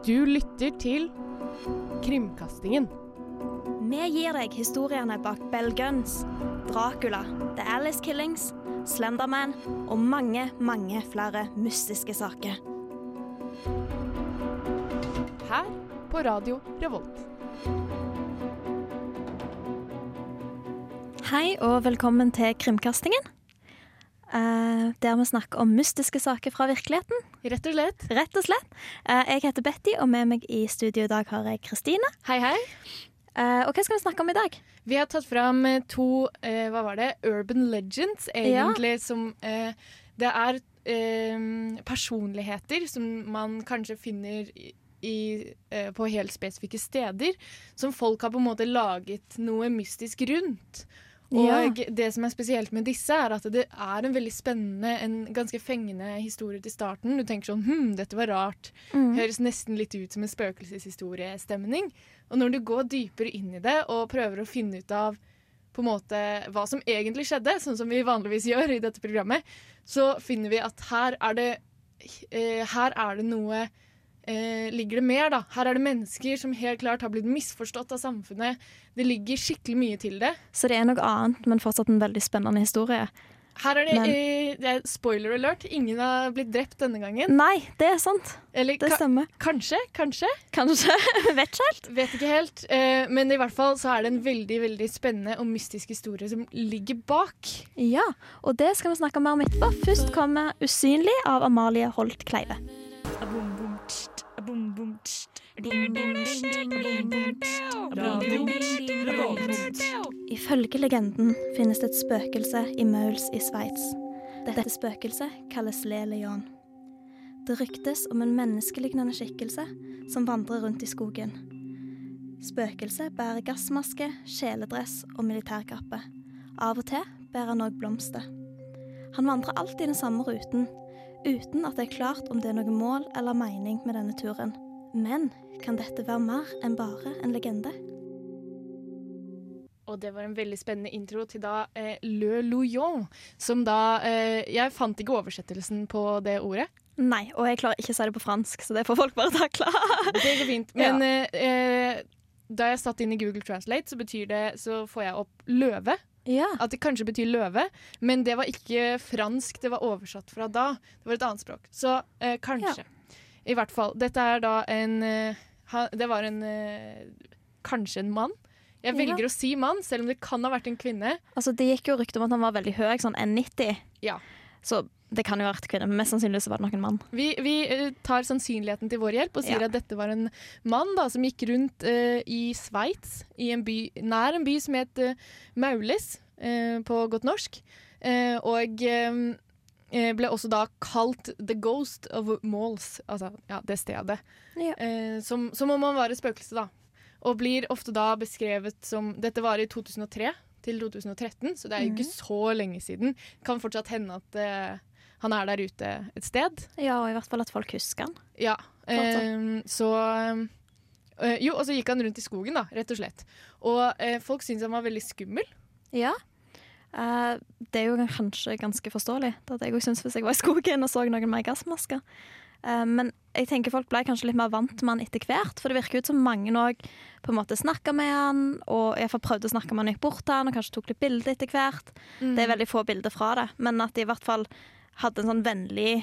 Du lytter til Krimkastingen. Vi gir deg historiene bak Bell Guns, Dracula, The Alice Killings, Slenderman og mange, mange flere mystiske saker. Her på Radio Revolt. Hei og velkommen til Krimkastingen. eh, der vi snakker om mystiske saker fra virkeligheten, Rett og slett. rett og slett. Eh, jeg heter Betty, og med meg i studio i dag har jeg Kristine. Hei, hei. Eh, og hva skal vi snakke om i dag? Vi har tatt fram eh, to hva var det, urban legends, egentlig, som eh, Det er personligheter som man kanskje finner i, i, eh, på helt spesifikke steder. Som folk har på en måte laget noe mystisk rundt. Og Ja. det som er spesielt med disse, er at det er en veldig spennende, en ganske fengende historie til starten. Du tenker sånn hm, dette var rart. Mm. Høres nesten litt ut som en spøkelseshistoriestemning. Og når du går dypere inn i det og prøver å finne ut av på en måte hva som egentlig skjedde, sånn som vi vanligvis gjør i dette programmet, så finner vi at her er det, eh, her er det noe eh, Ligger det mer, da? Her er det mennesker som helt klart har blitt misforstått av samfunnet. Det ligger skikkelig mye til det. Så det er noe annet, men fortsatt en veldig spennende historie. Her er det, Men- eh, det er spoiler alert. Ingen har blitt drept denne gangen. Nei, det er sant. Eller Det ka stemmer. kanskje, kanskje. Kanskje. Vet ikke helt. Vet ikke helt, eh, men i hvert fall så er det en veldig veldig spennende og mystisk historie som ligger bak. Ja, og det skal vi snakke mer om etterpå. Først kommer 'Usynlig' av Amalie Holt Kleive. Ifølge legenden finnes det et spøkelse i Mauls i Sveits. Dette spøkelset kalles Le Leon. Det ryktes om en menneskelignende skikkelse som vandrer rundt i skogen. Spøkelset bærer gassmaske, kjeledress og militærkappe. Av og til bærer han òg blomster. Han vandrer alltid den samme ruten, uten at det er klart om det er noe mål eller mening med denne turen. Men kan dette være mer enn bare en legende? Og det var en veldig spennende intro til da eh, Le Louillon, som da eh, Jeg fant ikke oversettelsen på det ordet. Nei, og jeg klarer ikke å si det på fransk, så det får folk bare takle. Det går fint. Men ja. eh, da jeg satt inn i Google Translate, så betyr det Så får jeg opp løve. Ja. At det kanskje betyr løve, men det var ikke fransk det var oversatt fra da. Det var et annet språk. Så eh, kanskje. I hvert fall. Dette er da en eh, ha, Det var en eh, Kanskje en mann. Jeg Ja. velger å si mann, selv om det kan ha vært en kvinne. Altså, det gikk jo rykte om at han var veldig høy, sånn 1,90. Ja. Så det kan jo ha vært kvinne, men mest sannsynlig så var det nok en mann. Vi, vi eh, tar sannsynligheten til vår hjelp og sier Ja. at dette var en mann da, som gikk rundt uh, i Sveits, i en by, nær en by som het uh, Maulis, uh, på godt norsk. Og ble også da kalt The Ghost of Malls, altså ja, det stedet. Ja. Som, som om han var et spøkelse, da. Og blir ofte da beskrevet som Dette var i 2003 til 2013, så det er jo ikke så lenge siden. Det Kan fortsatt hende at uh, han er der ute et sted. Ja, og i hvert fall at folk husker han. Ja. Eh, så uh, Jo, og så gikk han rundt i skogen, da, rett og slett. Og eh, folk syntes han var veldig skummel. Ja. Det er jo kanskje ganske forståelig. Hadde jeg òg syntes hvis jeg var i skogen og så noen med gassmasker. Men jeg tenker folk ble kanskje litt mer vant med han etter hvert, for det virker ut som mange òg på en måte snakka med han, og i hvert fall prøvde å snakke med han gikk bort til han, og kanskje tok litt bilder etter hvert. Mm. Det er veldig få bilder fra det, men at de i hvert fall hadde en sånn vennlig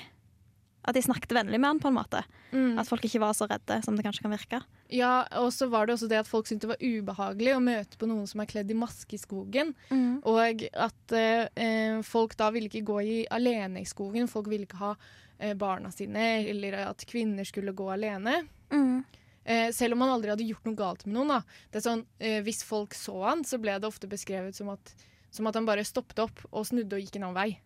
At de snakket vennlig med han, på en måte. Mm. At folk ikke var så redde som det kanskje kan virke. Ja, og så var det også det at folk syntes det var ubehagelig å møte på noen som er kledd i maske i skogen. Og at eh, eh, folk da ville ikke gå i, alene i skogen. Folk ville ikke ha barna sine, eller at kvinner skulle gå alene. Mm. Eh, selv om han aldri hadde gjort noe galt med noen. Da. Det er sånn, eh, hvis folk så han, så ble det ofte beskrevet som at, som at han bare stoppet opp og snudde og gikk en annen vei.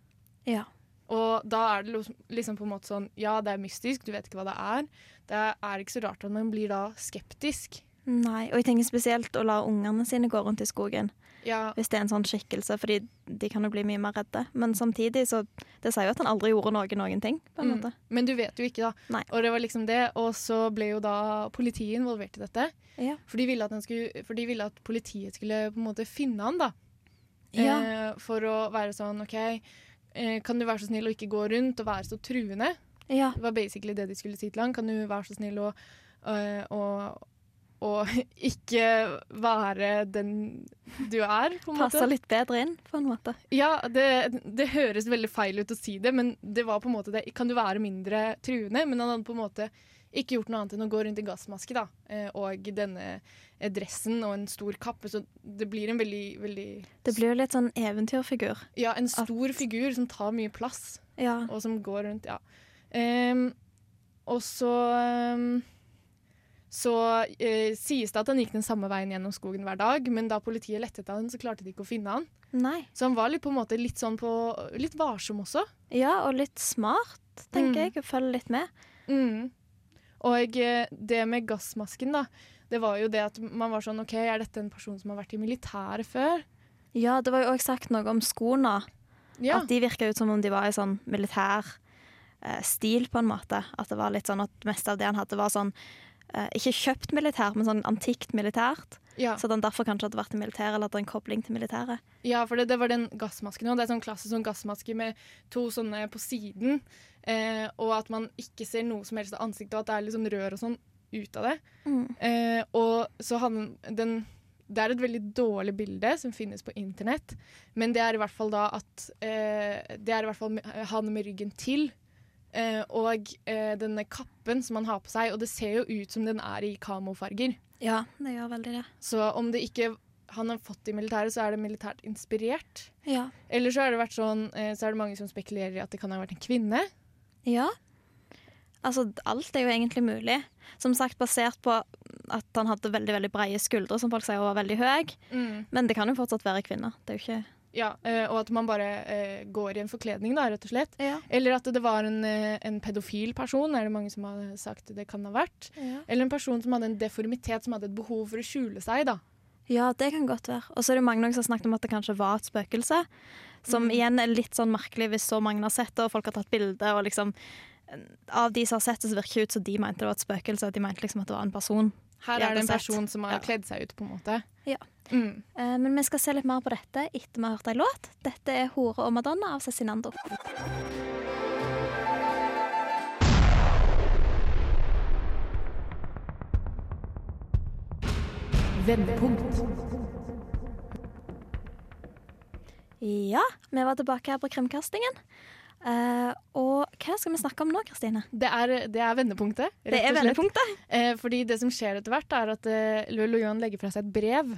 Ja. Og da er det liksom på en måte sånn Ja, det er mystisk, du vet ikke hva det er. Det er ikke så rart at man blir da skeptisk. Nei, og jeg tenker spesielt å la ungene sine gå rundt i skogen. Ja, Hvis det er en sånn skikkelse, fordi de kan jo bli mye mer redde. Men samtidig så Det sier jo at han aldri gjorde noe, noen ting, på en mm. måte. Men du vet jo ikke, da. Nei. Og det var liksom det. Og så ble jo da politiet involvert i dette. Ja. For de ville at, han skulle, for de ville at politiet skulle på en måte finne han, da. Ja. Eh, for å være sånn OK, eh, kan du være så snill å ikke gå rundt og være så truende? Ja. Det var basically det de skulle si til han. Kan du være så snill å å, og, og ikke være den du er, på en måte. Passa litt bedre inn, på en måte. Ja, det, det høres veldig feil ut å si det, men det var på en måte det. Kan du være mindre truende? Men han hadde på en måte ikke gjort noe annet enn å gå rundt i gassmaske da, eh, og denne eh, dressen og en stor kappe. Så det blir en veldig, veldig Det blir jo litt sånn eventyrfigur. Ja, en stor figur som tar mye plass, Ja. og som går rundt, ja. Um, og så ehm, så eh, sies det at han gikk den samme veien gjennom skogen hver dag, men da politiet lette etter han, så klarte de ikke å finne han. Nei. Så han var litt, på en måte litt sånn på Litt varsom også. Ja, og litt smart, tenker Mm. jeg. og Følger litt med. Mm. Og eh, det med gassmasken, da, det var jo det at man var sånn OK, er dette en person som har vært i militæret før? Ja, det var jo òg sagt noe om skoene. Ja. At de virka ut som om de var i sånn militær eh, stil, på en måte. At det var litt sånn at meste av det han hadde, var sånn Ikke kjøpt militær, men sånn antikt militært. ja. Så den derfor kanskje hadde vært i militæret, eller hadde en kobling til militæret. Ja, for det, det var den gassmasken. Og det er sånn klassisk sånn gassmaske med to sånne på siden. Eh, og at man ikke ser noe som helst av ansiktet, og at det er sånn rør og sånn ut av det. Eh, og så hadde den Det er et veldig dårlig bilde som finnes på internett, men det er i hvert fall da at eh, Det er i hvert fall han med ryggen til. Eh, og eh, denne kappen som han har på seg, og det ser jo ut som den er i kamofarger. Ja, det gjør veldig det. Så om det ikke han har fått i militæret, så er det militært inspirert. Ja. Eller så sånn, eh, så er det mange som spekulerer i at det kan ha vært en kvinne. ja. Altså, alt er jo egentlig mulig. Som sagt, basert på at han hadde veldig veldig breie skuldre, som folk sier, var veldig høy. Men det kan jo fortsatt være kvinner. Det er jo ikke Ja, eh, Og at man bare eh, går i en forkledning, da, rett og slett. Ja. Eller at det var en, eh, en pedofil person, er det mange som har sagt det kan ha vært. Eller en person som hadde en deformitet, som hadde et behov for å skjule seg. da. Ja, det kan godt være. Og så er det mange som har snakket om at det kanskje var et spøkelse. Som Mm. igjen er litt sånn merkelig hvis så mange har sett det, og folk har tatt bilde. Og liksom, av de som har sett det, så virker det ut som de mente det var et spøkelse. De mente liksom at det var en person. Her er det en er person som har Ja. kledd seg ut, på en måte. Ja. Mm. Eh, men vi skal se litt mer på dette etter vi har hørt ei låt. Dette er 'Hore og Madonna' av Cezinando. Vendepunkt. Ja, vi var tilbake her på Krimkastingen. Uh, og hva skal vi snakke om nå, Kristine? Det er, det er vendepunktet. rett Det er og slett. vendepunktet. Uh, fordi det som skjer etter hvert, er at uh, Lul og Johan legger fra seg et brev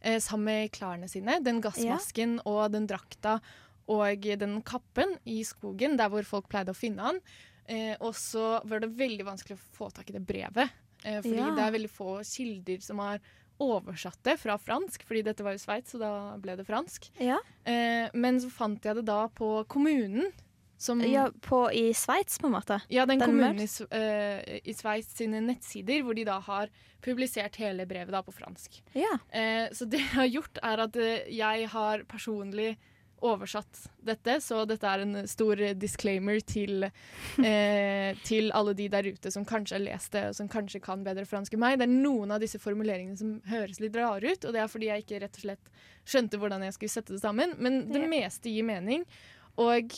eh, sammen med klærne sine. Den gassmasken og den drakta og den kappen i skogen, der hvor folk pleide å finne han. Eh, og så var det veldig vanskelig å få tak i det brevet. Eh, fordi Ja. det er veldig få kilder som har oversatt det fra fransk, fordi dette var jo Sveits, så da ble det fransk. Ja. Eh, men så fant jeg det da på kommunen. Som, ja, på, I Sveits, på en måte. ja, den Den kommunen i, eh, i Sveits sine nettsider, hvor de da har publisert hele brevet da på fransk. Ja. Eh, så det jeg har gjort, er at eh, jeg har personlig oversatt dette, så dette er en stor disclaimer til, eh, til alle de der ute som kanskje har lest det, og som kanskje kan bedre fransk enn meg. Det er noen av disse formuleringene som høres litt rare ut, og det er fordi jeg ikke rett og slett skjønte hvordan jeg skulle sette det sammen, men det Ja. meste gir mening. Og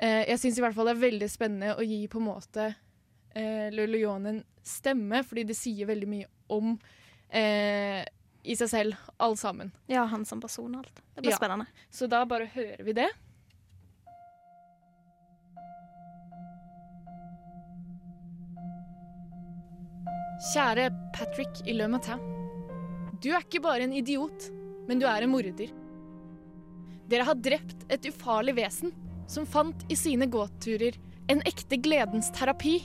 jeg syns i hvert fall det er veldig spennende å gi på en måte eh, Lulujon en stemme, fordi det sier veldig mye om eh, i seg selv, alle sammen. ja, han som person og alt. Det blir Ja. spennende. Så da bare hører vi det. Kjære Patrick i Le Matin. Du er ikke bare en idiot, men du er en morder. Dere har drept et ufarlig vesen som fant i sine gåturer en ekte gledens terapi.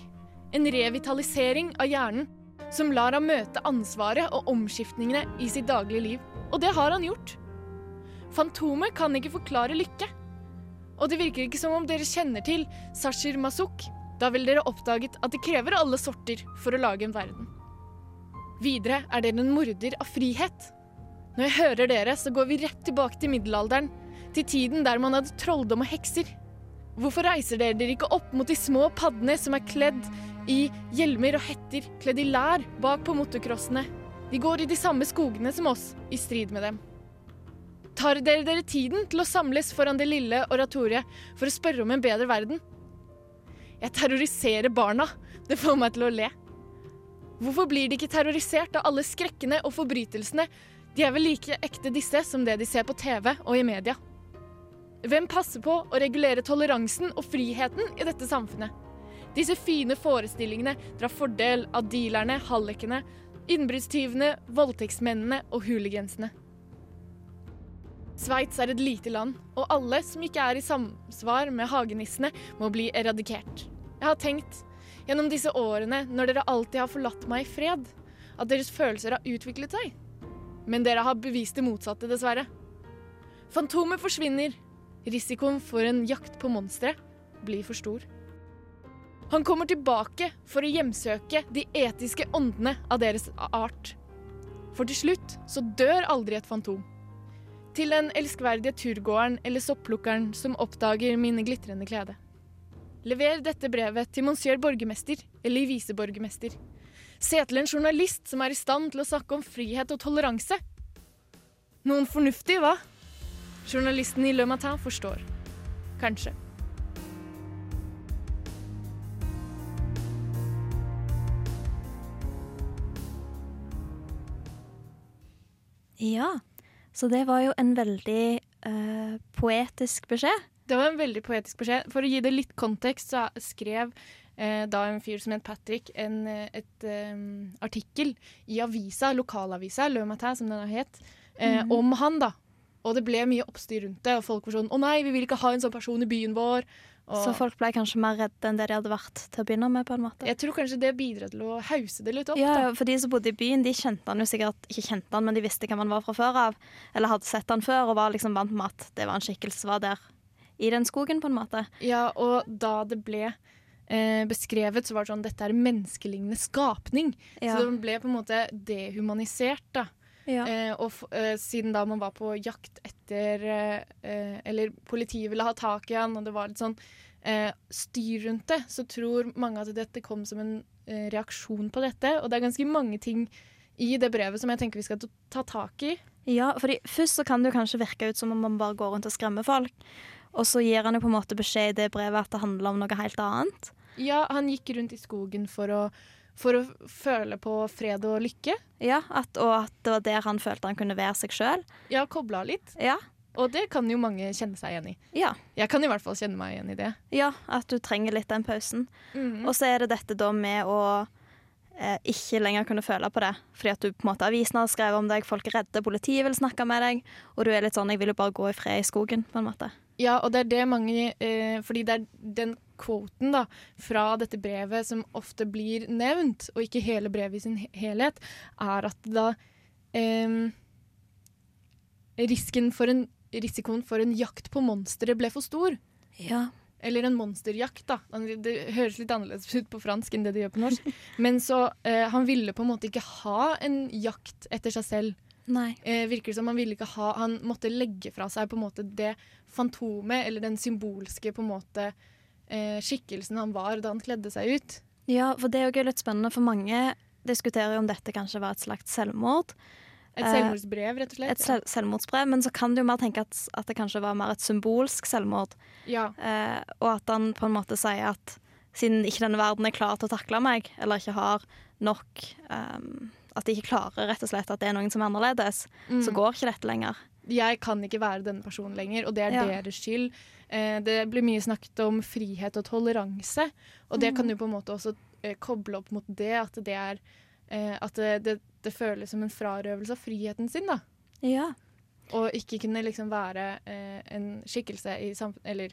En revitalisering av hjernen som lar ham møte ansvaret og omskiftningene i sitt daglige liv. Og det har han gjort. Fantomet kan ikke forklare lykke. Og det virker ikke som om dere kjenner til Sashir Masuk. Da ville dere oppdaget at det krever alle sorter for å lage en verden. Videre er dere en morder av frihet. Når jeg hører dere, så går vi rett tilbake til middelalderen. Til tiden der man hadde trolldom og hekser. Hvorfor reiser dere dere ikke opp mot de små paddene som er kledd i hjelmer og hetter, kledd i lær bak på motocrossene? De går i de samme skogene som oss, i strid med dem. Tar dere dere tiden til å samles foran det lille oratoriet for å spørre om en bedre verden? Jeg terroriserer barna. Det får meg til å le. Hvorfor blir de ikke terrorisert av alle skrekkene og forbrytelsene? De er vel like ekte disse som det de ser på TV og i media. Hvem passer på å regulere toleransen og friheten i dette samfunnet? Disse fine forestillingene drar fordel av dealerne, hallikene, innbruddstyvene, voldtektsmennene og huligensene. Sveits er et lite land, og alle som ikke er i samsvar med hagenissene, må bli eradikert. Jeg har tenkt, gjennom disse årene, når dere alltid har forlatt meg i fred, at deres følelser har utviklet seg. Men dere har bevist det motsatte, dessverre. Fantomet forsvinner. Risikoen for en jakt på monstre blir for stor. Han kommer tilbake for å hjemsøke de etiske åndene av deres art. For til slutt så dør aldri et fantom. Til den elskverdige turgåeren eller sopplukkeren som oppdager mine glitrende klede. Lever dette brevet til monsieur borgermester eller viseborgermester. Se til en journalist som er i stand til å snakke om frihet og toleranse. Noen fornuftig, hva? Journalisten i Le Matin forstår. Kanskje. Ja, så det var jo en veldig uh, poetisk beskjed. Det var en veldig poetisk beskjed. For å gi det litt kontekst, så skrev eh, da en fyr som het Patrick en eh, et, um, artikkel i avisa, lokalavisa, Le Matin som den het, eh, Mhm. om han, da. Og det ble mye oppstyr rundt det, og folk var sånn 'Å nei, vi vil ikke ha en sånn person i byen vår'. Og Så folk ble kanskje mer redde enn det de hadde vært til å begynne med. på en måte. jeg tror kanskje det bidro til å hause det litt opp. Ja, da. for de som bodde i byen, de kjente han jo sikkert ikke kjente han, men de visste hvem han var fra før av. Eller hadde sett han før og var liksom vant med at det var en skikkelse som var der i den skogen, på en måte. Ja, og da det ble eh, beskrevet, så var det sånn dette er en menneskelignende skapning. Ja. Så det ble på en måte dehumanisert, da. Ja. Eh, og eh, siden da man var på jakt etter eh, eh, Eller politiet ville ha tak i han, og det var litt sånn eh, styr rundt det, så tror mange at dette kom som en eh, reaksjon på dette. Og det er ganske mange ting i det brevet som jeg tenker vi skal ta tak i. Ja, fordi Først så kan det jo kanskje virke ut som om man bare går rundt og skremmer folk. Og så gir han jo på en måte beskjed i det brevet at det handler om noe helt annet. Ja, han gikk rundt i skogen for å, for å føle på fred og lykke. Ja, at, Og at det var der han følte han kunne være seg sjøl. Ja, kobla litt. Ja. Og det kan jo mange kjenne seg igjen i. Ja. Jeg kan i hvert fall kjenne meg igjen i det. ja, at du trenger litt den pausen. Mm. Og så er det dette da med å eh, ikke lenger kunne føle på det. Fordi at du på en måte avisen har skrevet om deg, folk er redde, politiet vil snakke med deg, og du er litt sånn 'jeg vil jo bare gå i fred i skogen', på en måte. Ja, og det er det mange eh, Fordi det er den quoten da, fra dette brevet som ofte blir nevnt, og ikke hele brevet i sin helhet, er at da eh, risken for en, Risikoen for en jakt på monstre ble for stor. Ja. Eller en monsterjakt, da. Det det høres litt annerledes ut på fransk enn det det gjør på norsk. Men så eh, Han ville på en måte ikke ha en jakt etter seg selv. Nei. Eh, virker det som Han ville ikke ha Han måtte legge fra seg på en måte det fantomet, eller den symbolske på en måte eh, skikkelsen han var da han kledde seg ut. Ja, for det er jo litt spennende, for mange diskuterer jo om dette kanskje var et slags selvmord. Et Eh, selvmordsbrev, rett og slett. Et sel selvmordsbrev, men så kan du jo mer tenke at, at det kanskje var mer et symbolsk selvmord. Ja. Eh, og at han på en måte sier at siden ikke denne verden er klar til å takle meg, eller ikke har nok ehm, At de ikke klarer rett og slett at det er noen som er annerledes, Mm. så går ikke dette lenger. Jeg kan ikke være denne personen lenger, og det er Ja. deres skyld. Eh, det blir mye snakket om frihet og toleranse, og det Mm. kan jo på en måte også eh, koble opp mot det at det er eh, At det, det, det føles som en frarøvelse av friheten sin, da. Ja. Og ikke kunne liksom være eh, en skikkelse i samfunnet Eller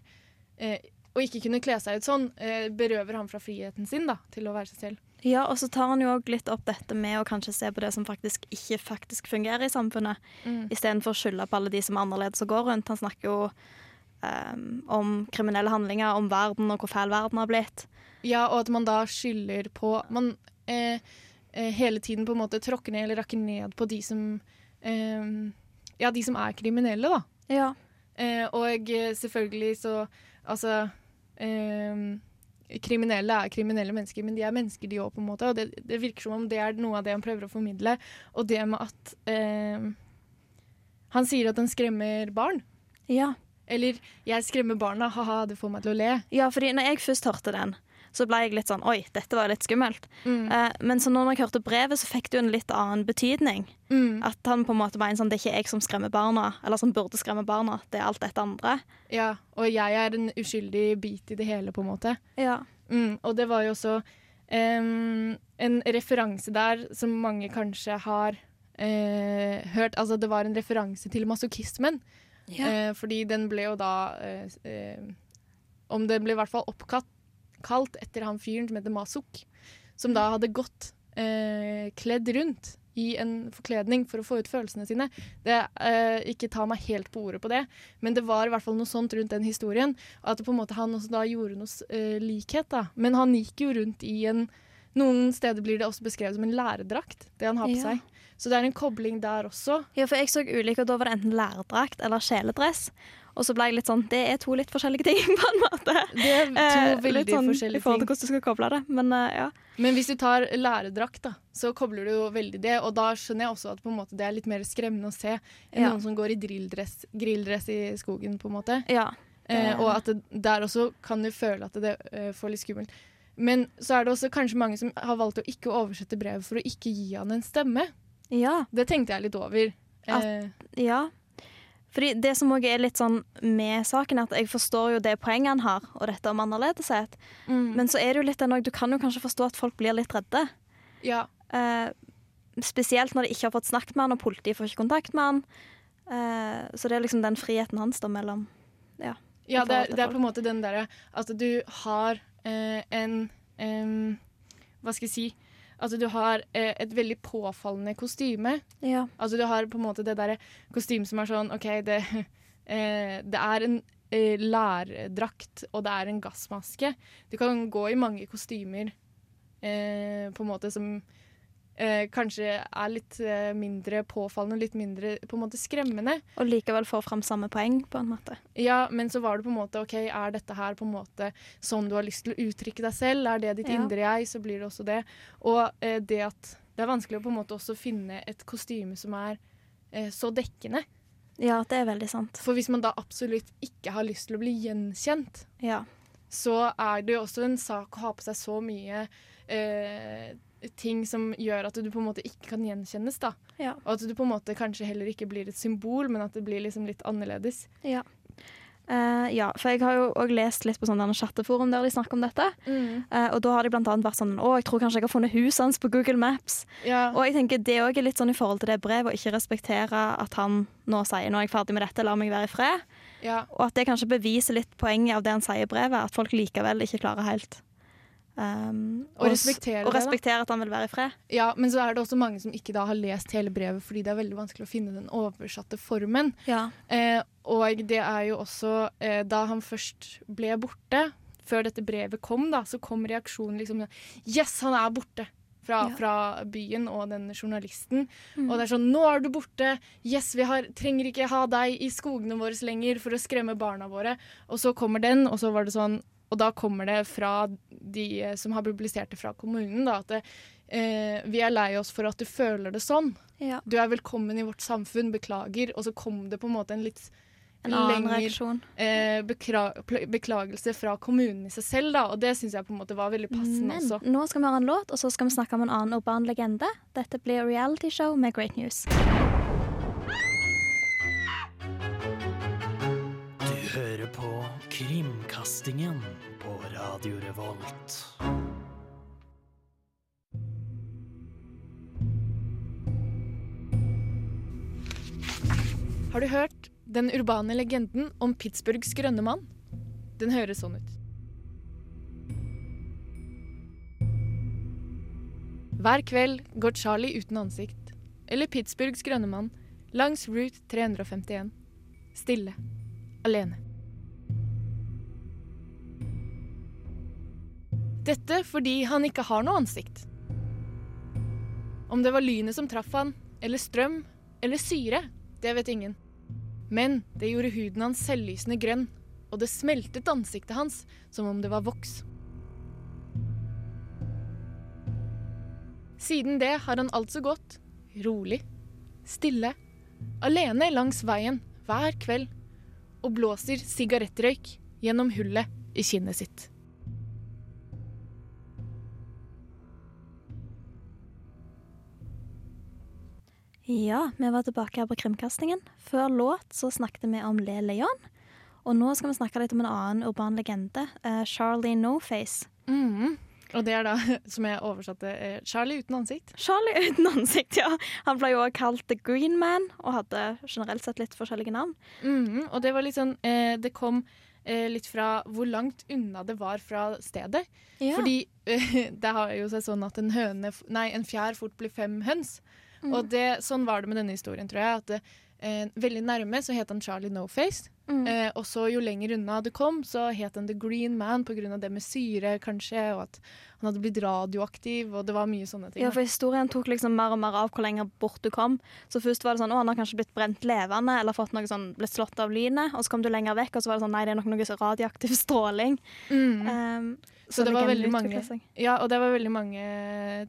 eh, å ikke kunne kle seg ut sånn eh, berøver ham fra friheten sin da, til å være seg selv. Ja, og så tar han jo òg litt opp dette med å kanskje se på det som faktisk ikke faktisk fungerer i samfunnet, Mm. istedenfor å skylde på alle de som er annerledes og går rundt. Han snakker jo um, om kriminelle handlinger, om verden og hvor fæl verden har blitt. Ja, og at man da skylder på Man eh, eh, hele tiden på en måte tråkker ned eller rakker ned på de som eh, Ja, de som er kriminelle, da. Ja. Eh, og selvfølgelig så Altså eh, Kriminelle er kriminelle mennesker, men de er mennesker, de òg, på en måte. Og det, det virker som om det er noe av det han prøver å formidle. Og det med at eh, Han sier at han skremmer barn. ja. Eller 'jeg skremmer barna, ha-ha, det får meg til å le'. Ja, fordi når jeg først hørte den, så ble jeg litt sånn Oi, dette var litt skummelt. Mm. Uh, men så når jeg hørte brevet, så fikk det jo en litt annen betydning. Mm. At han på en måte mener en sånn Det er ikke jeg som skremmer barna, eller som burde skremme barna, det er alt dette andre. Ja, og jeg er en uskyldig bit i det hele, på en måte. Ja. Mm, og det var jo også um, en referanse der som mange kanskje har uh, hørt. Altså det var en referanse til masochismen. Eh, fordi den ble jo da Om den ble i hvert fall oppkalt kalt etter han fyren som heter Masuk. Som da hadde gått eh, kledd rundt i en forkledning for å få ut følelsene sine. Det, eh, ikke ta meg helt på ordet på det, men det var i hvert fall noe sånt rundt den historien. At på en måte han også da gjorde noe eh, likhet, da. Men han gikk jo rundt i en Noen steder blir det også beskrevet som en læredrakt, det han har på Ja. seg. Så det er en kobling der også. Ja, for jeg så ulike, og da var det enten lærdrakt eller kjeledress. Og så ble jeg litt sånn Det er to litt forskjellige ting, på en måte. Det er to Eh, veldig litt sånn i forhold til hvordan du skal koble det. Men uh, ja. Men hvis du tar læredrakt, da, så kobler du jo veldig det. Og da skjønner jeg også at på en måte, det er litt mer skremmende å se enn Ja. noen som går i drilldress, grilldress i skogen, på en måte. ja. Eh, og at det, der også kan du føle at det uh, får litt skummelt. Men så er det også kanskje mange som har valgt å ikke oversette brevet for å ikke gi han en stemme. Ja. Det tenkte jeg litt over. At- Eh, Ja. Fordi det som også er litt sånn med saken, er at jeg forstår jo det poenget han har, og dette om annerledeshet. mm, Men så er det jo litt den òg Du kan jo kanskje forstå at folk blir litt redde. ja, Eh, spesielt når de ikke har fått snakket med han, og politiet får ikke kontakt med han. Eh, så det er liksom den friheten hans da mellom Ja, ja det er, det er på en måte den derre at du har eh, en Hva skal jeg si? Altså du har eh, et veldig påfallende kostyme. Ja. Altså du har på en måte det derre kostymet som er sånn OK, det, eh, det er en eh, lærdrakt, og det er en gassmaske. Du kan gå i mange kostymer eh, på en måte som eh, kanskje er litt eh, mindre påfallende og litt mindre på en måte skremmende. Og likevel får fram samme poeng, på en måte. Ja, men så var det på en måte OK, er dette her på en måte sånn du har lyst til å uttrykke deg selv? Er det ditt Ja. indre jeg, så blir det også det. Og eh, det at det er vanskelig å på en måte også finne et kostyme som er eh, så dekkende. Ja, det er veldig sant. For hvis man da absolutt ikke har lyst til å bli gjenkjent, Ja. så er det jo også en sak å ha på seg så mye eh, ting som gjør at du på en måte ikke kan gjenkjennes. da. Ja. Og at du på en måte kanskje heller ikke blir et symbol, men at det blir liksom litt annerledes. Ja. Uh, ja, for jeg har jo òg lest litt på sånne chatteforum der de snakker om dette. Eh, og da har de blant annet vært sånn Å, jeg tror kanskje jeg har funnet huset hans på Google Maps. Ja. Og jeg tenker det òg er litt sånn i forhold til det brevet, å ikke respektere at han nå sier nå er jeg ferdig med dette, la meg være i fred. ja. Og at det kanskje beviser litt poenget av det han sier i brevet, at folk likevel ikke klarer helt um, Og og, respektere og det, at han vil være i fred. Ja, men så er det også mange som ikke da har lest hele brevet, fordi det er veldig vanskelig å finne den oversatte formen. Ja. Eh, og det er jo også eh, Da han først ble borte, før dette brevet kom, da, så kom reaksjonen liksom Yes, han er borte! Fra, Ja. fra byen og den journalisten. Mm. Og det er sånn Nå er du borte! Yes, vi har, trenger ikke ha deg i skogene våre lenger for å skremme barna våre. Og så kommer den, og så var det sånn Og da kommer det fra de eh, som har publisert det fra kommunen, da, at det, eh, vi er lei oss for at du føler det sånn. ja. Du er velkommen i vårt samfunn, beklager. Og så kom det på en måte en litt En reaksjon. eh, beklagelse fra kommunen i seg selv, da. Og det syns jeg på en måte var veldig passende Men også. nå skal vi høre en låt, og så skal vi snakke om en annen urban legende. Dette blir reality show med Great News. Krimkastingen på Radio Revolt. Har du hørt den urbane legenden om Pittsburghs grønne mann? Den høres sånn ut. Hver kveld går Charlie uten ansikt, eller Pittsburghs grønne mann, langs Route 351. Stille. Alene. Dette fordi han ikke har noe ansikt. Om det var lynet som traff han, eller strøm, eller syre, det vet ingen. Men det gjorde huden hans selvlysende grønn, og det smeltet ansiktet hans som om det var voks. Siden det har han altså gått, rolig, stille, alene langs veien hver kveld, og blåser sigarettrøyk gjennom hullet i kinnet sitt. Ja, vi var tilbake her på Krimkastingen. Før låt så snakket vi om Le Leon. Og nå skal vi snakke litt om en annen urban legende, uh, Charlie No-Face. Mhm. Og det er da, som jeg oversatte, eh, Charlie uten ansikt. Charlie uten ansikt, ja. Han ble jo også kalt The Green Man, og hadde generelt sett litt forskjellige navn. Mm. Og det var litt sånn eh, Det kom eh, litt fra hvor langt unna det var fra stedet. Ja. Fordi eh, det har jo seg sånn at en høne Nei, en fjær fort blir fem høns. Mm. Og det, sånn var det med denne historien, tror jeg. At det, eh, veldig nærme så het han Charlie No-Face. Mm. Eh, og så jo lenger unna det kom, så het han The Green Man pga. det med syre, kanskje, og at han hadde blitt radioaktiv, og det var mye sånne ting. Ja, for historien tok liksom mer og mer av hvor lenger bort du kom. Så først var det sånn, å, han har kanskje blitt brent levende, eller fått noe sånn, blitt slått av lynet. Og så kom du lenger vekk, og så var det sånn, nei, det er nok noe så radioaktiv stråling. Mm. Um, Så det var veldig mange. Ja, og det var veldig mange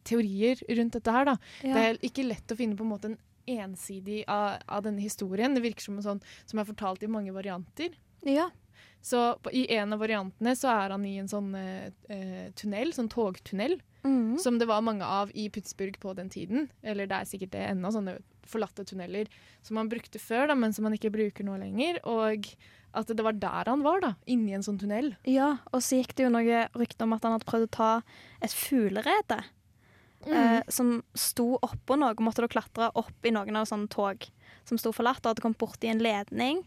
teorier rundt dette her, da. Ja. Det er ikke lett å finne på en måte en ensidig av, av denne historien. Det virker som en sånn som er fortalt i mange varianter. ja. Så på, i en av variantene så er han i en sånn eh, eh, tunnel, sånn togtunnel, Mm. som det var mange av i Pittsburgh på den tiden. Eller det er sikkert det ennå, sånne forlatte tunneler som man brukte før, da, men som man ikke bruker nå lenger. Og at det var der han var, da, inni en sånn tunnel. ja, og så gikk det jo noe rykte om at han hadde prøvd å ta et fuglerede. Eh, som sto oppå noe, måtte da klatre opp i noen av sånne tog som sto forlatt, og hadde kommet borti en ledning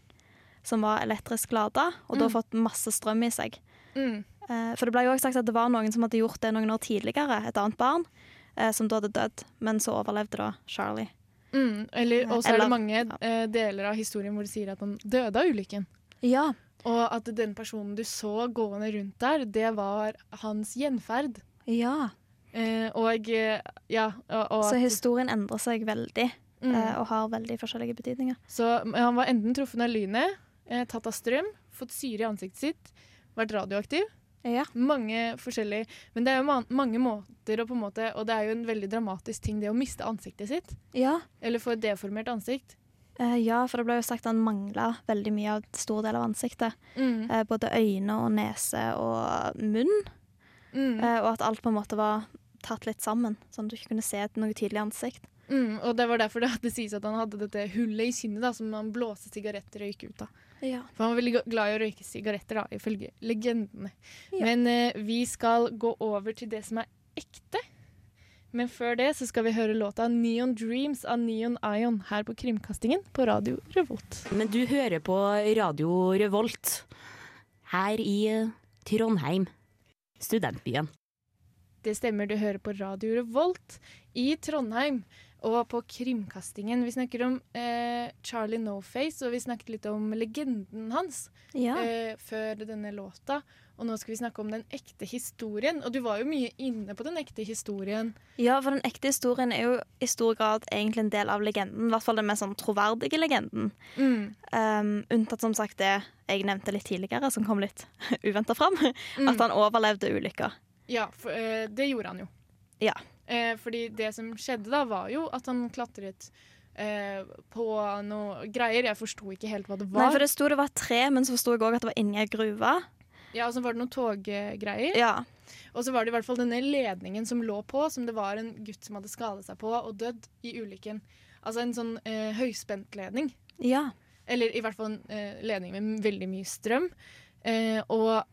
som var elektrisk lada, og da Mm. fått masse strøm i seg. Mm. Eh, for det ble jo også sagt at det var noen som hadde gjort det noen år tidligere, et annet barn, eh, som da hadde dødd, men så overlevde da Charlie. Mm. Eller, og så er det mange eh, deler av historien hvor de sier at han døde av ulykken. Ja. Og at den personen du så gående rundt der, det var hans gjenferd. ja. Eh, og eh, ja og, og Så historien endrer seg veldig, mm. eh, og har veldig forskjellige betydninger. Så han var enten truffet av lynet, eh, tatt av strøm, fått syre i ansiktet sitt, vært radioaktiv. Ja. Mange forskjellige Men det er jo man mange måter å på en måte Og det er jo en veldig dramatisk ting, det å miste ansiktet sitt. Ja. Eller få et deformert ansikt. Eh, ja, for det ble jo sagt at han mangla veldig mye av stor del av ansiktet. Mm. Både øyne og nese og munn. Mm. Eh, og at alt på en måte var tatt litt sammen, sånn at du ikke kunne se et noe tydelig ansikt. Mm. Og det var derfor det, det sies at han hadde dette hullet i kinnet da, som han blåste sigarettrøyk ut av. Ja. For han var veldig glad i å røyke sigaretter, da, ifølge legendene. Ja. Men eh, vi skal gå over til det som er ekte. Men før det så skal vi høre låta 'Neon Dreams' av Neon Ion her på Krimkastingen på Radio Revolt. Men du hører på Radio Revolt her i eh, Trondheim, studentbyen. Det stemmer, du hører på Radio Revolt i Trondheim og på Krimkastingen. Vi snakker om eh, Charlie No-Face, og vi snakket litt om legenden hans ja. eh, før denne låta. Og nå skal vi snakke om den ekte historien. Og du var jo mye inne på den ekte historien. Ja, for den ekte historien er jo i stor grad egentlig en del av legenden. I hvert fall den mest sånn troverdige legenden. Mm. Um, unntatt som sagt det jeg nevnte litt tidligere, som kom litt uventa fram. Mm. At han overlevde ulykka. Ja, for, eh, det gjorde han jo. Ja. Eh, fordi det som skjedde da, var jo at han klatret eh, på noe greier. Jeg forsto ikke helt hva det var. Nei, for det sto det var tre, men så forsto jeg òg at det var inni ei gruve. Ja, og så var det noen toggreier. Ja. Og så var det i hvert fall denne ledningen som lå på, som det var en gutt som hadde skadet seg på og dødd i ulykken. Altså en sånn eh, høyspentledning. ja. Eller i hvert fall en eh, ledning med veldig mye strøm. Eh, og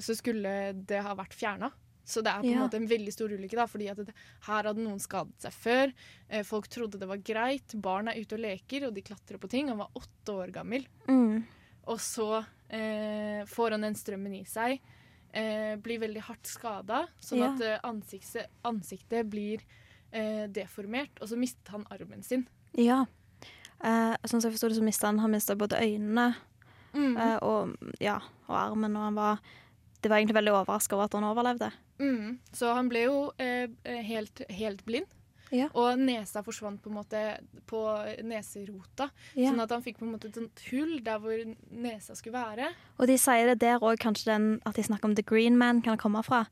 så skulle det ha vært fjerna. Så det er på en Ja. måte en veldig stor ulykke, da, fordi at det, her hadde noen skadet seg før. Eh, folk trodde det var greit. Barn er ute og leker, og de klatrer på ting. Han var åtte år gammel. Mm. Og så eh, får han den strømmen i seg. Eh, blir veldig hardt skada, sånn Ja. at eh, ansiktet, ansiktet blir eh, deformert. Og så mistet han armen sin. ja. Eh, sånn som jeg forsto det, så mista han, han mistet både øynene Mm. Uh, og, ja, og armen, og han var Det var egentlig veldig overraska over at han overlevde. Mm. Så han ble jo eh, helt, helt blind. Ja. Og nesa forsvant på en måte på neserota. Ja. Sånn at han fikk på en måte et sånt hull der hvor nesa skulle være. Og de sier det der òg, kanskje den at de snakker om The Green Man kan komme fra.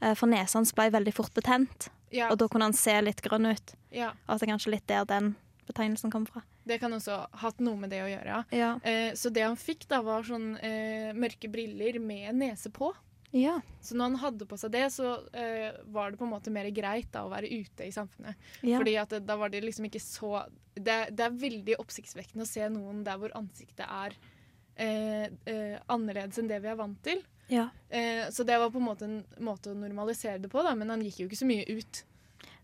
Eh, For nesa hans ble veldig fort betent, Ja, og da kunne han se litt grønn ut. ja. Og at det er kanskje litt der den betegnelsen kom fra. Det kan også ha hatt noe med det å gjøre. ja. Eh, så det han fikk, da var sånn eh, mørke briller med nese på. Ja. Så når han hadde på seg det, så eh, var det på en måte mer greit da å være ute i samfunnet. ja. Fordi at da var det liksom ikke så det, det er veldig oppsiktsvekkende å se noen der hvor ansiktet er eh, eh, annerledes enn det vi er vant til. ja. Eh, så det var på en måte en måte å normalisere det på, da, men han gikk jo ikke så mye ut.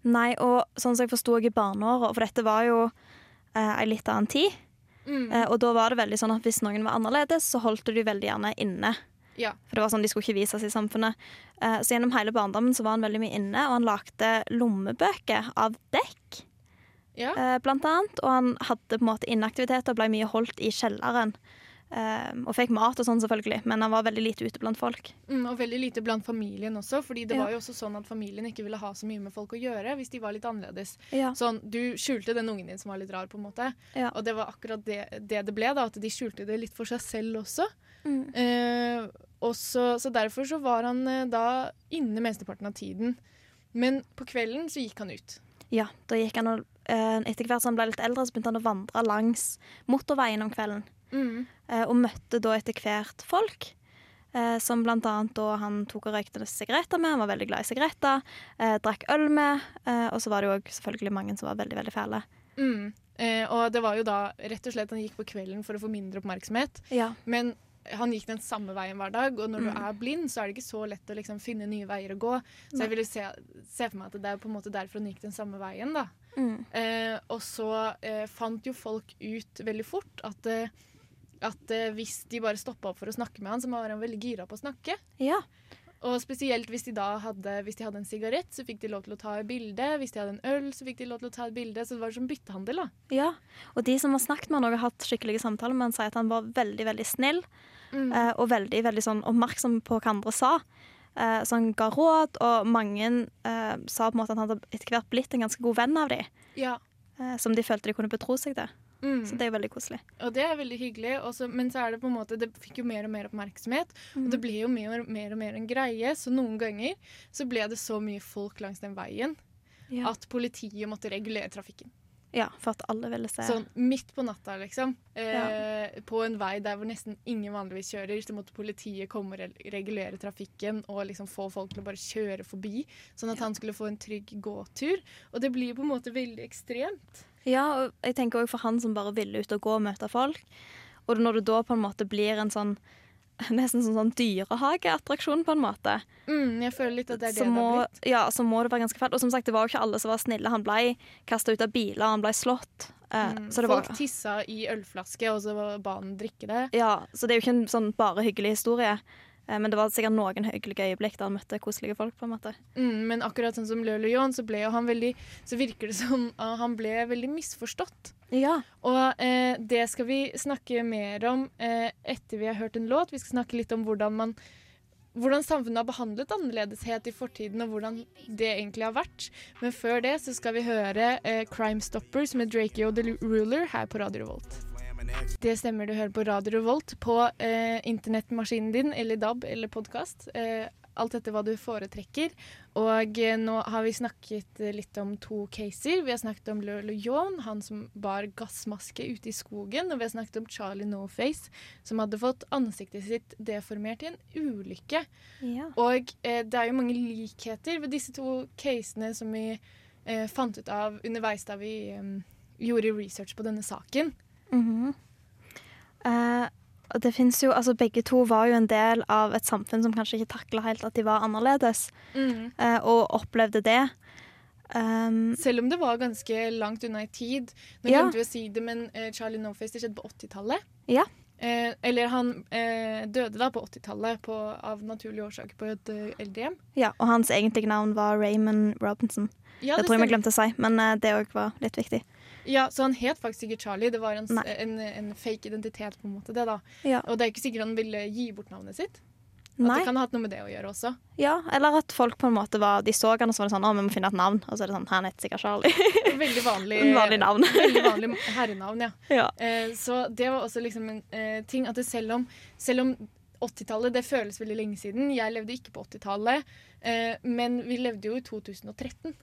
Nei, og sånn som jeg forsto i barneåra, for dette var jo eh, ei litt annen tid, Mm. eh, og da var det veldig sånn at hvis noen var annerledes, så holdt du de veldig gjerne inne. Ja. For det var sånn, De skulle ikke vises i samfunnet. Eh, så gjennom hele barndommen så var han veldig mye inne, og han lagde lommebøker av dekk, Ja. eh, blant annet. Og han hadde på en måte inaktivitet og ble mye holdt i kjelleren. Eh, og fikk mat og sånn, selvfølgelig, men han var veldig lite ute blant folk. Mm, og veldig lite blant familien også, fordi det Ja. var jo også sånn at familien ikke ville ha så mye med folk å gjøre hvis de var litt annerledes. Ja. Sånn, Du skjulte den ungen din som var litt rar, på en måte. Ja. Og det var akkurat det det, det ble, da, at de skjulte det litt for seg selv også. Mm. Uh, og så, så derfor så var han uh, da inne mesteparten av tiden. Men på kvelden så gikk han ut. Ja, da gikk han og uh, Etter hvert som han ble litt eldre, så begynte han å vandre langs motorveien om kvelden. Eh, og møtte da etter hvert folk. Eh, som blant annet da han tok og røykte sigaretter med. Han var veldig glad i sigaretter. Eh, drakk øl med. Eh, og så var det jo selvfølgelig mange som var veldig veldig fæle. Mm. Eh, og det var jo da rett og slett han gikk på kvelden for å få mindre oppmerksomhet. Ja. Men han gikk den samme veien hver dag, og når du Mm. er blind, så er det ikke så lett å liksom finne nye veier å gå. Så jeg ville se, se for meg at det er på en måte derfor han gikk den samme veien. da. Mm. Eh, og så eh, fant jo folk ut veldig fort at, eh, at eh, hvis de bare stoppa opp for å snakke med han, så var han veldig gira på å snakke. ja. Og spesielt hvis de da hadde, hvis de hadde en sigarett, så fikk de lov til å ta et bilde. Hvis de hadde en øl, så fikk de lov til å ta et bilde. Så det var som byttehandel, da. ja. Og de som har snakket med han og har hatt skikkelige samtaler med han, sier at han var veldig veldig snill. Mm. og veldig veldig sånn oppmerksom på hva andre sa. Eh, så han ga råd, og mange eh, sa på en måte at han hadde etter hvert blitt en ganske god venn av dem. Ja. Eh, som de følte de kunne betro seg til. Mm. Så det er veldig koselig. Og det er veldig hyggelig, også, men så er det på en måte Det fikk jo mer og mer oppmerksomhet, og det ble jo mer, mer og mer en greie. Så noen ganger så ble det så mye folk langs den veien Ja. at politiet måtte regulere trafikken. Ja, for at alle ville se. Sånn midt på natta, liksom. Eh, På en vei der hvor nesten ingen vanligvis kjører, så måtte politiet komme og regulere trafikken og liksom få folk til å bare kjøre forbi, sånn at han skulle få en trygg gåtur. Og det blir på en måte veldig ekstremt. Ja, og jeg tenker også for han som bare ville ut og gå og møte folk. Og når det da på en måte blir en sånn Nesten sånn, sånn dyrehageattraksjon, på en måte. Mm, jeg føler litt at det er det så, det har blitt. ja, så må det være ganske fælt. Og som sagt, det var jo ikke alle som var snille. Han ble kasta ut av biler, han ble slått. Eh, Mm, så det Folk var, tissa i ølflaske, og så ba han drikke det. ja, så det er jo ikke en sånn bare hyggelig historie. Eh, men det var sikkert noen hyggelige øyeblikk der han møtte koselige folk. på en måte. Mm, men akkurat sånn som Le Leon, så veldig Så virker det som at han ble veldig misforstått. Ja. Og eh, det skal vi snakke mer om eh, etter vi har hørt en låt. Vi skal snakke litt om hvordan man hvordan samfunnet har behandlet annerledeshet i fortiden, og hvordan det egentlig har vært. Men før det så skal vi høre eh, Crime Stoppers med Drakey og The Ruler her på Radio Revolt. Det stemmer, du hører på Radio Revolt på eh, internettmaskinen din, eller DAB eller podkast. Eh, alt etter hva du foretrekker. Og eh, nå har vi snakket eh, litt om to caser. Vi har snakket om Le Leon, han som bar gassmaske ute i skogen. Og vi har snakket om Charlie No-Face, som hadde fått ansiktet sitt deformert i en ulykke. ja. Og eh, det er jo mange likheter ved disse to casene som vi eh, fant ut av underveis da vi eh, gjorde research på denne saken. Mhm. Eh, og det finnes jo, altså Begge to var jo en del av et samfunn som kanskje ikke takla helt at de var annerledes, eh, og opplevde det. Um, Selv om det var ganske langt unna i tid. Nå Ja. glemte vi å si det, men eh, Charlie Noface det skjedde på 80-tallet. Ja. Eh, eller han eh, døde da på 80-tallet av naturlige årsaker på et uh, eldrehjem. ja, og hans egentlige navn var Raymond Robinson. Ja, det tror jeg vi glemte å si, men eh, det òg var litt viktig. Ja, Så han het faktisk ikke Charlie. Det var en, en, en fake identitet, på en måte. det da. Ja. Og det er ikke sikkert han ville gi bort navnet sitt. At Nei, det kan ha hatt noe med det å gjøre også. ja, Eller at folk på en måte var De så han og så var det sånn Å, vi må finne et navn. Og så er det sånn Han heter sikkert Charlie. Veldig vanlig, vanlig navn. veldig vanlig herrenavn, ja. ja. Eh, så det var også liksom en eh, ting at det selv om, selv om 80-tallet det føles veldig lenge siden Jeg levde ikke på 80-tallet, eh, men vi levde jo i 2013.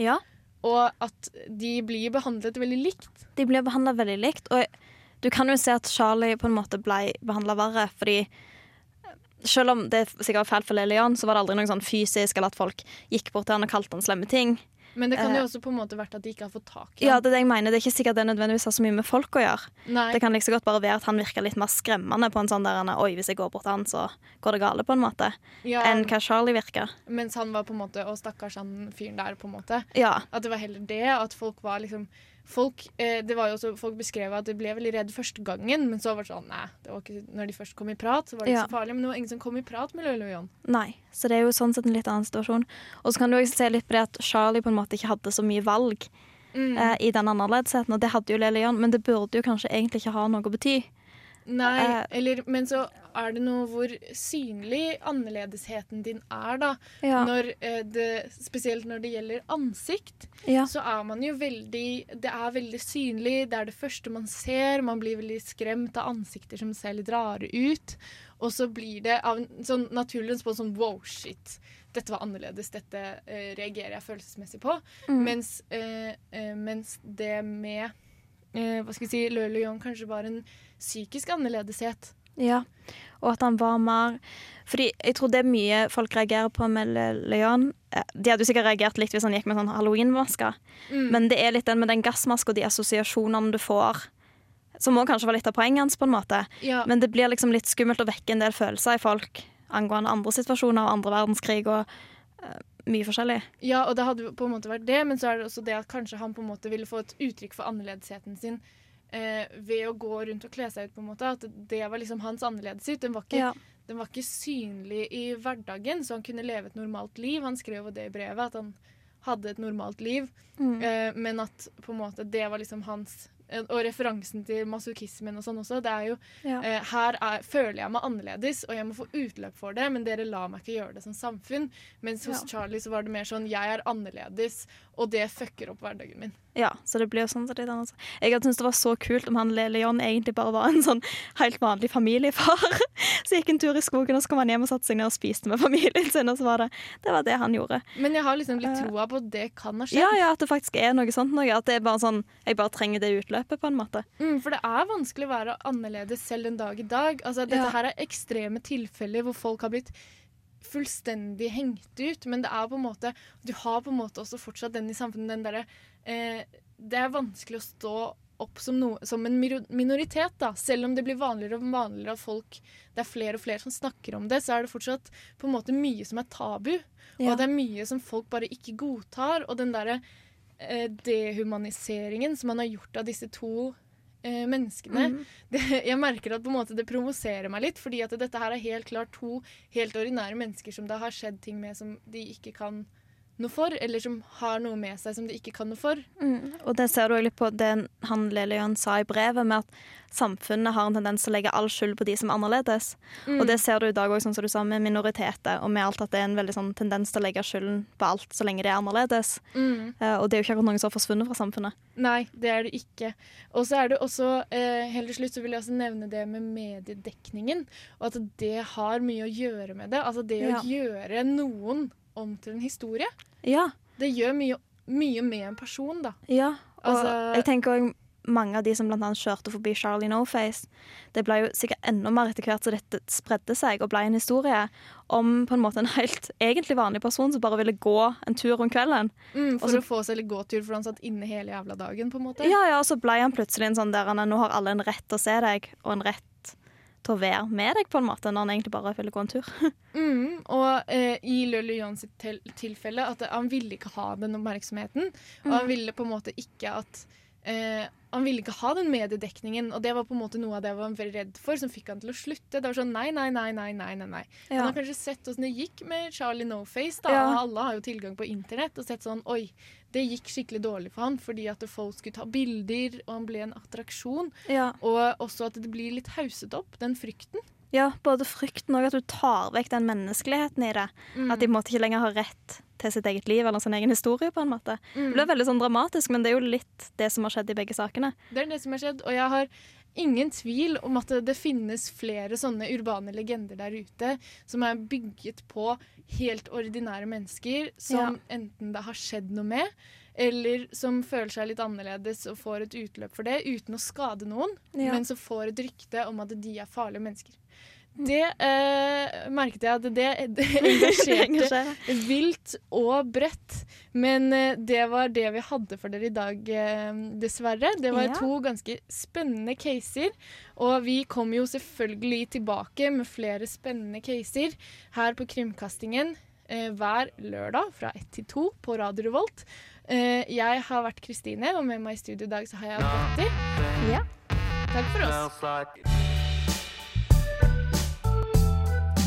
ja. Og at de blir behandlet veldig likt. De blir behandla veldig likt. Og du kan jo se at Charlie på en måte ble behandla verre, fordi selv om det sikkert var fælt for Lillian, så var det aldri noe sånn fysisk, eller at folk gikk bort til han og kalte han slemme ting. Men det kan Eh. jo også på en måte vært at de ikke har fått tak i Ja. Det er det jeg mener. Det er ikke sikkert det nødvendigvis har så mye med folk å gjøre. Nei. Det kan like så godt bare være at han virker litt mer skremmende på en sånn der Oi, hvis jeg går bort til han, så går det gale, på en måte. ja, Enn hva Charlie virker. Mens han var på en måte Og stakkars han fyren der, på en måte. Ja. At det var heller det. At folk var liksom Folk, eh, det var jo også, folk beskrev at de ble veldig redd første gangen, men så var det sånn Nei, det var ikke, når de først kom i prat, så var det Ja. så farlig. Men det var ingen som kom i prat med Lølle og John. Nei. Så det er jo sånn sett en litt annen situasjon. Og så kan du også se litt på det at Charlie på en måte ikke hadde så mye valg Mm. eh, i den annerledesheten, og det hadde jo Lele Lillian, men det burde jo kanskje egentlig ikke ha noe å bety. Nei, eh, eller Men så er det noe hvor synlig annerledesheten din er, da. Ja. Når eh, det, spesielt når det gjelder ansikt, ja. så er man jo veldig Det er veldig synlig. Det er det første man ser. Man blir veldig skremt av ansikter som ser litt rare ut. Og så blir det av en sånn naturlig respons sånn wow, shit. Dette var annerledes. Dette uh, reagerer jeg følelsesmessig på. Mm. Mens, uh, uh, mens det med Hva skal vi si Løle Young kanskje var en psykisk annerledeshet. Ja, og at han var mer Fordi jeg tror det er mye folk reagerer på med Le- Leon. Eh, De hadde jo sikkert reagert litt hvis han gikk med sånn halloweenmaske, Mm. men det er litt den med den gassmaska og de assosiasjonene du får, som òg kanskje var litt av poenget hans, på en måte. ja. Men det blir liksom litt skummelt å vekke en del følelser i folk angående andre situasjoner og andre verdenskrig og eh, mye forskjellig. Ja, og det hadde på en måte vært det, men så er det også det at kanskje han på en måte ville få et uttrykk for annerledesheten sin eh, ved å gå rundt og kle seg ut, på en måte. At det var liksom hans annerledeshet. Den var, ikke, Ja. den var ikke synlig i hverdagen, så han kunne leve et normalt liv. Han skrev jo det i brevet, at han hadde et normalt liv, Mm. eh, men at på en måte det var liksom hans Og referansen til masochismen og sånn også. Det er jo Ja. Eh, her er, føler jeg meg annerledes, og jeg må få utløp for det, men dere lar meg ikke gjøre det som samfunn. Mens hos Ja. Charlie så var det mer sånn jeg er annerledes, og det fucker opp hverdagen min. Ja, så det blir jo sånn. Jeg hadde syntes det var så kult om han Lele John egentlig bare var en sånn helt vanlig familiefar. Så gikk en tur i skogen, og så kom han hjem og satte seg ned og spiste med familien sin, og så var det det var det han gjorde. Men jeg har liksom litt Eh, troa på at det kan ha skjedd. Ja, ja, at det faktisk er noe sånt noe. At det er bare sånn Jeg bare trenger det utløpet, på en måte. Mm, for det er vanskelig å være annerledes selv en dag i dag. Altså, dette Ja. her er ekstreme tilfeller hvor folk har blitt fullstendig hengt ut, men det er på en måte Du har på en måte også fortsatt den i samfunnet, den derre eh, Det er vanskelig å stå opp som, noe, som en minoritet, da. Selv om det blir vanligere og vanligere at folk Det er flere og flere som snakker om det, så er det fortsatt på en måte mye som er tabu. Ja. Og det er mye som folk bare ikke godtar. Og den derre eh, dehumaniseringen som man har gjort av disse to eh, menneskene Mm. det, Jeg merker at på en måte det provoserer meg litt, fordi at dette her er helt klart to helt ordinære mennesker som det har skjedd ting med som de ikke kan noe for, eller som har noe med seg som de ikke kan noe for. Mm. Og det ser du litt på det han Lillian sa i brevet, med at samfunnet har en tendens til å legge all skyld på de som er annerledes. Mm. Og det ser du i dag òg, sånn som du sa, med minoriteter, og med alt at det er en veldig sånn tendens til å legge skylden på alt så lenge det er annerledes. Mm. Eh, og det er jo ikke akkurat noen som har forsvunnet fra samfunnet. Nei, det er det ikke. Og så er det også, eh, helt til slutt så vil jeg også nevne det med mediedekningen. Og at det har mye å gjøre med det. Altså det Ja. å gjøre noen om til en historie. Ja. Det gjør mye, mye med en person, da. ja. Og Altså- jeg tenker òg mange av de som annet kjørte forbi Charlie No Face, det ble jo sikkert enda mer etter hvert så dette spredde seg og ble en historie om på en måte en helt egentlig vanlig person som bare ville gå en tur om kvelden. Mm, for Og så- å få seg litt gåtur, for han satt inne hele jævla dagen, på en måte. Ja, ja, og så ble han plutselig en sånn der han er, Nå har alle en rett til å se deg, og en rett til å være med deg, på en måte, når han egentlig bare ville gå en tur. Mm, og eh, i Lølle John sitt til tilfelle at han ville ikke ha den oppmerksomheten. Og han ville på en måte ikke at eh, Han ville ikke ha den mediedekningen, og det var på en måte noe av det han var veldig redd for, som fikk han til å slutte. Det var sånn nei, nei, nei, nei, nei, nei. nei. Han har kanskje sett åssen det gikk med Charlie No Face, da. Ja. Alle har jo tilgang på internett, og sett sånn oi, det gikk skikkelig dårlig for han fordi at folk skulle ta bilder, og han ble en attraksjon. Ja. Og også at det blir litt hauset opp, den frykten. Ja, både frykten og at du tar vekk den menneskeligheten i det. Mm. At de måte ikke lenger har rett til sitt eget liv eller sin egen historie, på en måte. Mm. Det ble veldig sånn dramatisk, men det er jo litt det som har skjedd i begge sakene. Det er det som har skjedd, og jeg har ingen tvil om at det, finnes flere sånne urbane legender der ute som er bygget på helt ordinære mennesker som enten det har skjedd noe med, eller som føler seg litt annerledes og får et utløp for det uten å skade noen, Ja. men som får et rykte om at de er farlige mennesker. Det eh, merket jeg at det, det engasjerte vilt og bredt. Men eh, det var det vi hadde for dere i dag, eh, dessverre. Det var Ja. to ganske spennende caser. Og vi kommer jo selvfølgelig tilbake med flere spennende caser her på Krimkastingen eh, hver lørdag fra 1 til 2 på Radio Revolt. Eh, jeg har vært Kristine, og med meg i studio i dag så har jeg Petter. Ja. Takk for oss.